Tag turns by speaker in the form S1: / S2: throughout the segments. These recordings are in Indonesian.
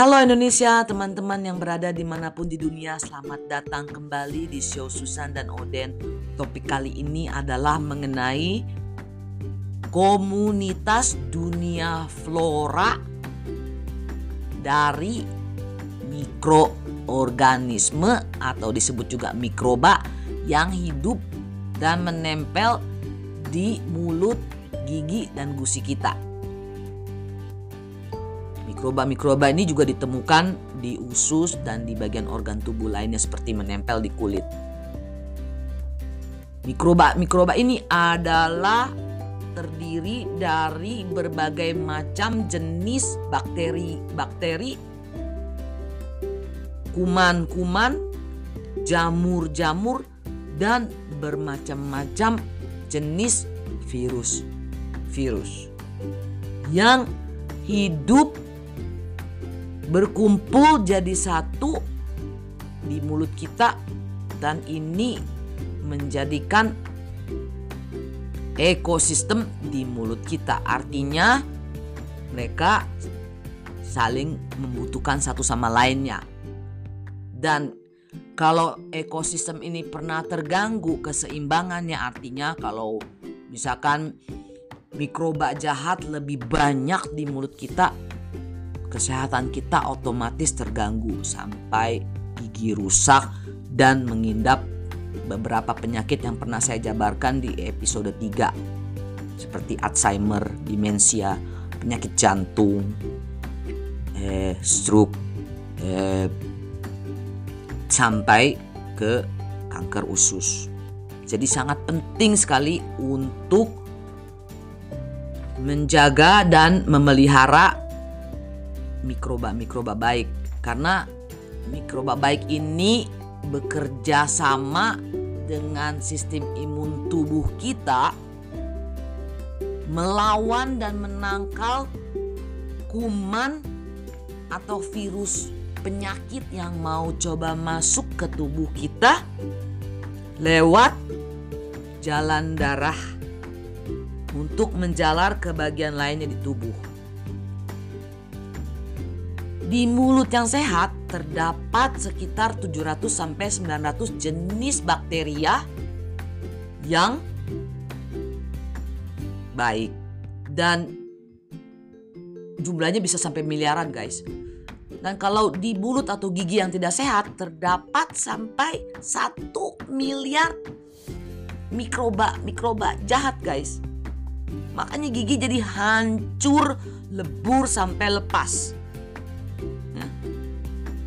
S1: Halo Indonesia, teman-teman yang berada di mana pun di dunia, selamat datang kembali di show Susan dan Oden. Topik kali ini adalah mengenai komunitas dunia flora dari mikroorganisme atau disebut juga mikroba yang hidup dan menempel di mulut, gigi, dan gusi kita. Mikroba-mikroba ini juga ditemukan di usus dan di bagian organ tubuh lainnya seperti menempel di kulit. Mikroba-mikroba ini adalah terdiri dari berbagai macam jenis bakteri-bakteri, kuman-kuman, jamur-jamur, dan bermacam-macam jenis virus. Virus yang hidup berkumpul jadi satu di mulut kita dan ini menjadikan ekosistem di mulut kita. Artinya mereka saling membutuhkan satu sama lainnya. Dan kalau ekosistem ini pernah terganggu keseimbangannya artinya kalau misalkan mikroba jahat lebih banyak di mulut kita kesehatan kita otomatis terganggu sampai gigi rusak dan mengindap beberapa penyakit yang pernah saya jabarkan di episode 3 seperti Alzheimer, demensia, penyakit jantung, eh, stroke, eh, sampai ke kanker usus. Jadi sangat penting sekali untuk menjaga dan memelihara mikroba-mikroba baik karena mikroba baik ini bekerja sama dengan sistem imun tubuh kita melawan dan menangkal kuman atau virus penyakit yang mau coba masuk ke tubuh kita lewat jalan darah untuk menjalar ke bagian lainnya di tubuh. Di mulut yang sehat terdapat sekitar 700 sampai 900 jenis bakteria yang baik dan jumlahnya bisa sampai miliaran guys. Dan kalau di mulut atau gigi yang tidak sehat terdapat sampai 1 miliar mikroba mikroba jahat guys. Makanya gigi jadi hancur, lebur sampai lepas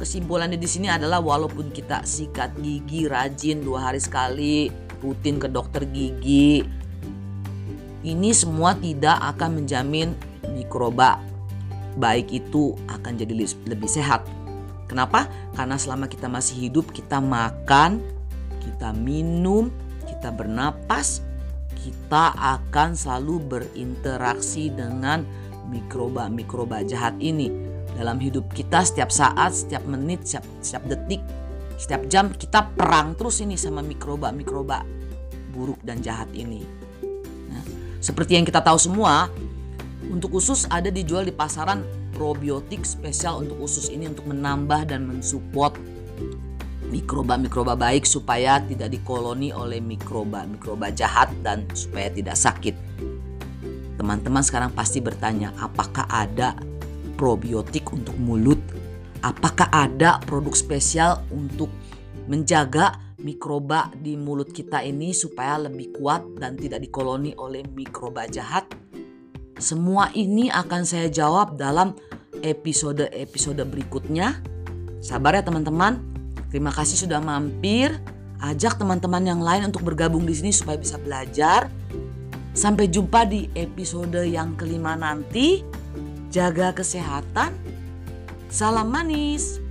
S1: kesimpulannya di sini adalah walaupun kita sikat gigi rajin dua hari sekali, rutin ke dokter gigi, ini semua tidak akan menjamin mikroba baik itu akan jadi lebih sehat. Kenapa? Karena selama kita masih hidup, kita makan, kita minum, kita bernapas, kita akan selalu berinteraksi dengan mikroba-mikroba jahat ini dalam hidup kita setiap saat, setiap menit, setiap, setiap detik, setiap jam kita perang terus ini sama mikroba-mikroba buruk dan jahat ini. Nah, seperti yang kita tahu semua, untuk usus ada dijual di pasaran probiotik spesial untuk usus ini untuk menambah dan mensupport mikroba-mikroba baik supaya tidak dikoloni oleh mikroba-mikroba jahat dan supaya tidak sakit. Teman-teman sekarang pasti bertanya, apakah ada probiotik untuk mulut? Apakah ada produk spesial untuk menjaga mikroba di mulut kita ini supaya lebih kuat dan tidak dikoloni oleh mikroba jahat? Semua ini akan saya jawab dalam episode-episode berikutnya. Sabar ya teman-teman. Terima kasih sudah mampir. Ajak teman-teman yang lain untuk bergabung di sini supaya bisa belajar. Sampai jumpa di episode yang kelima nanti jaga kesehatan. Salam manis.